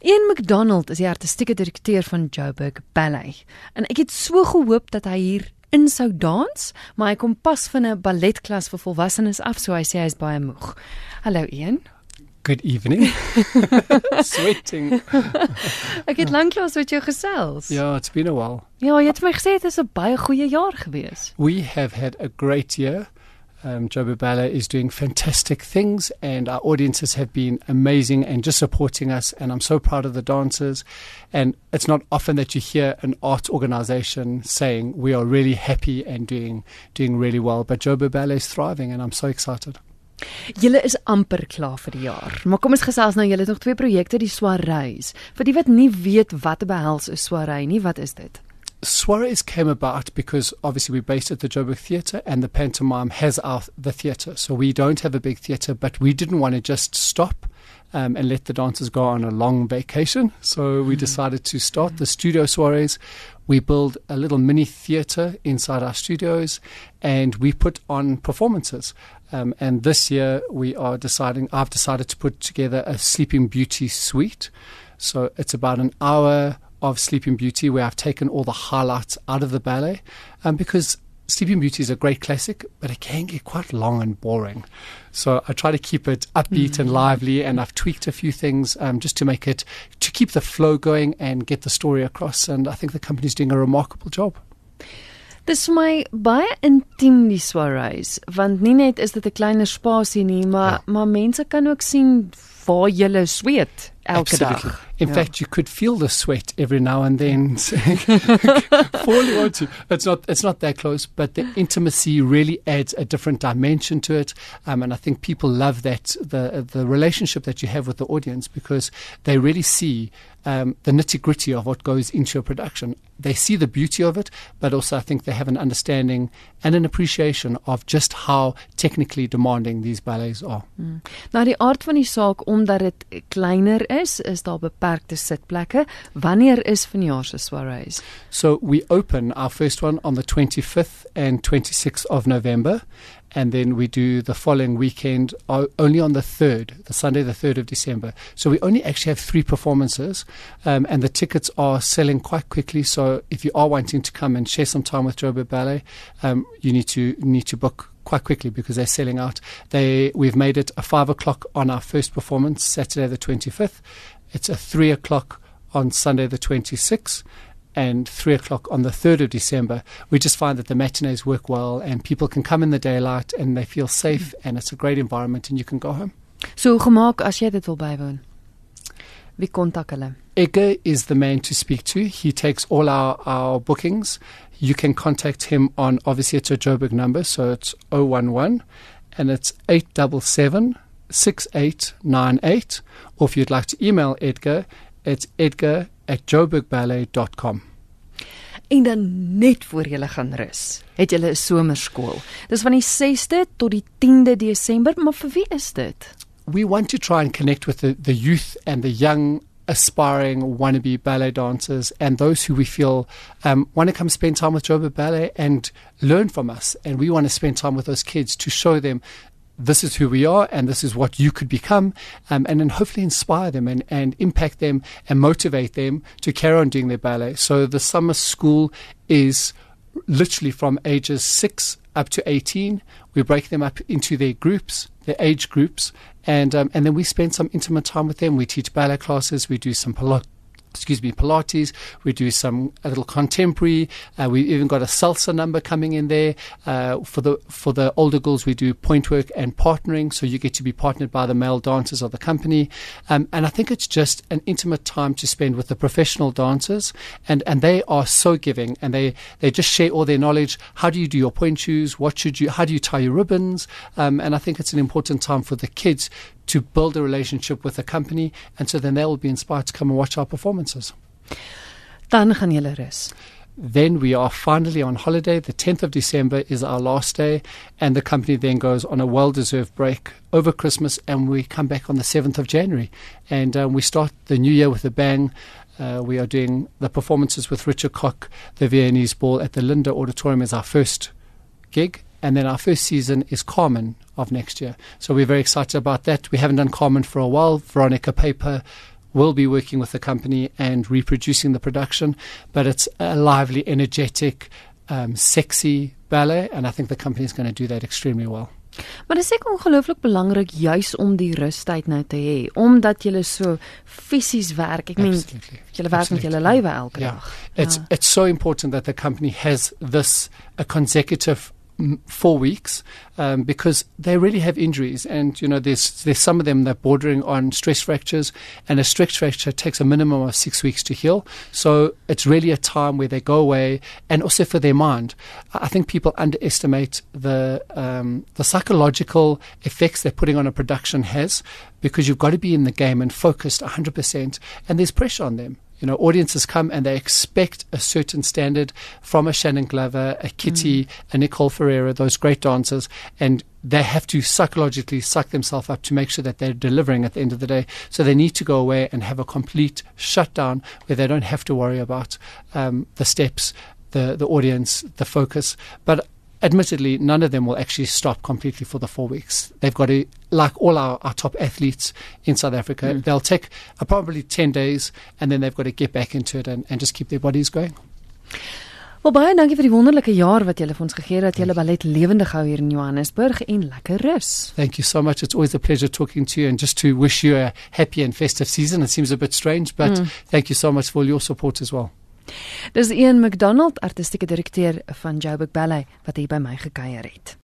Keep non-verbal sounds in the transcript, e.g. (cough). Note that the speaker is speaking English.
Ian McDonald is die artistieke direkteur van Joburg Ballet. En ek het so gehoop dat hy hier in sou dans, maar hy kom pas van 'n balletklas vir volwassenes af, so hy sê hy is baie moeg. Hallo Ian. Good evening. (laughs) Sweating. (laughs) ek het lanklaas met jou gesels. Yeah, it's been a while. Ja, jy het my gesê dit is 'n baie goeie jaar gewees. We have had a great year. Um, Joburg Ballet is doing fantastic things, and our audiences have been amazing and just supporting us. And I'm so proud of the dancers. And it's not often that you hear an art organization saying we are really happy and doing doing really well. But Joburg Ballet is thriving, and I'm so excited. Julle is amper klaar vir die jaar. Maar kom ons gesels nou, julle het nog twee projekte, die Swareis. Vir die wat nie weet wat behels 'n Swarei nie, wat is dit? Soirees came about because obviously we're based at the Joburg Theatre and the pantomime has our the theatre. So we don't have a big theatre, but we didn't want to just stop um, and let the dancers go on a long vacation. So we mm. decided to start the studio soirees. We build a little mini theatre inside our studios and we put on performances. Um, and this year we are deciding, I've decided to put together a Sleeping Beauty suite. So it's about an hour of Sleeping Beauty, where I've taken all the highlights out of the ballet, um, because Sleeping Beauty is a great classic, but it can get quite long and boring. So I try to keep it upbeat mm-hmm. and lively, and I've tweaked a few things um, just to make it to keep the flow going and get the story across. And I think the company's doing a remarkable job. Dis my baie intiem die soirees want nie net is dit 'n kleiner spasie nie maar ja. maar mense kan ook sien waar jy sweet Absolutely. In yeah. fact, you could feel the sweat every now and then. Falling (laughs) onto it's not it's not that close, but the intimacy really adds a different dimension to it. Um, and I think people love that the the relationship that you have with the audience because they really see um, the nitty gritty of what goes into a production. They see the beauty of it, but also I think they have an understanding and an appreciation of just how technically demanding these ballets are. Mm. Nou die aard van die saak omdat dit kleiner is, is daar beperkte sitplekke. Wanneer is vanjaar se soirees? So we open our first one on the 25th and 26th of November and then we do the following weekend only on the 3rd, the Sunday, the 3rd of December. So we only actually have three performances, um, and the tickets are selling quite quickly. So if you are wanting to come and share some time with Joburg Ballet, um, you need to need to book quite quickly because they're selling out. They we've made it a five o'clock on our first performance, Saturday the 25th. It's a three o'clock on Sunday the 26th and three o'clock on the 3rd of December, we just find that the matinees work well and people can come in the daylight and they feel safe and it's a great environment and you can go home. So gemaak as jy dit wil bywoon. Wie kontak hulle? Edgar is the man to speak to. He takes all our, our bookings. You can contact him on obviously it's a Joburg number, so it's 011 and it's 877 6898. Or if you'd like to email Edgar, it's edgar at joburgballet.com. En dan net voor jy gaan rus, het jy 'n somerskool. Dis van die 6de tot die 10de Desember, maar vir wie is dit? We want to try and connect with the the youth and the young aspiring wannabe ballet dancers and those who we feel um, want to come spend time with Joburg Ballet and learn from us. And we want to spend time with those kids to show them this is who we are and this is what you could become um, and then hopefully inspire them and, and impact them and motivate them to carry on doing their ballet. So the summer school is literally from ages 6 up to 18. We break them up into their groups, their age groups, and, um, and then we spend some intimate time with them. We teach ballet classes, we do some excuse me, Pilates. We do some a little contemporary. Uh, we even got a salsa number coming in there uh, for the for the older girls. We do pointe work and partnering, so you get to be partnered by the male dancers of the company. Um, and I think it's just an intimate time to spend with the professional dancers, and and they are so giving, and they they just share all their knowledge. How do you do your pointe shoes? What should you? How do you tie your ribbons? Um, and I think it's an important time for the kids to build a relationship with a company, and so then they will be inspired to come and watch our performances. Dan gaan julle rus. Then we are finally on holiday. The 10th of December is our last day, and the company then goes on a well deserved break over Christmas, and we come back on the 7th of January. And um, we start the new year with a bang. Uh, we are doing the performances with Richard Cock, the Viennese Ball at the Linder Auditorium as our first gig. And then our first season is Carmen of next year. So we're very excited about that. We haven't done Carmen for a while. Veronica Paeper will be working with the company and reproducing the production. But it's a lively, energetic, um, sexy ballet, and I think the company is going to do that extremely well. Maar dit is seker ongelooflik belangrik juis om die rustyd nou te hê, omdat jy so fisies werk. Ek meen, jy werk met jou lywe elke yeah. dag. It's Ja. it's so important that the company has this a consecutive four weeks um, because they really have injuries. And you know there's there's some of them that are bordering on stress fractures and a stress fracture takes a minimum of six weeks to heal. So it's really a time where they go away and also for their mind. I think people underestimate the um, the psychological effects that putting on a production has because you've got to be in the game and focused 100% and there's pressure on them you know, audiences come and they expect a certain standard from a Shannon Glover, a Kitty, a Nicole Ferreira, those great dancers, and they have to psychologically suck themselves up to make sure that they're delivering at the end of the day. So they need to go away and have a complete shutdown where they don't have to worry about um, the steps, the the audience, the focus. But admittedly, none of them will actually stop completely for the four weeks. They've got to, like all our, our top athletes in South Africa, Mm. they'll take uh, probably 10 days and then they've got to get back into it and, and just keep their bodies going. Wel baie dankie vir die wonderlike jaar wat julle vir ons gegee het julle ballet lewendig hou hier in Johannesburg en lekker rus. Thank you so much. It's always a pleasure talking to you and just to wish you a happy and festive season. It seems a bit strange, but Mm. thank you so much for all your support as well. Dis Ian McDonald, artistieke direkteur van Joburg Ballet wat hier by my gekuier het.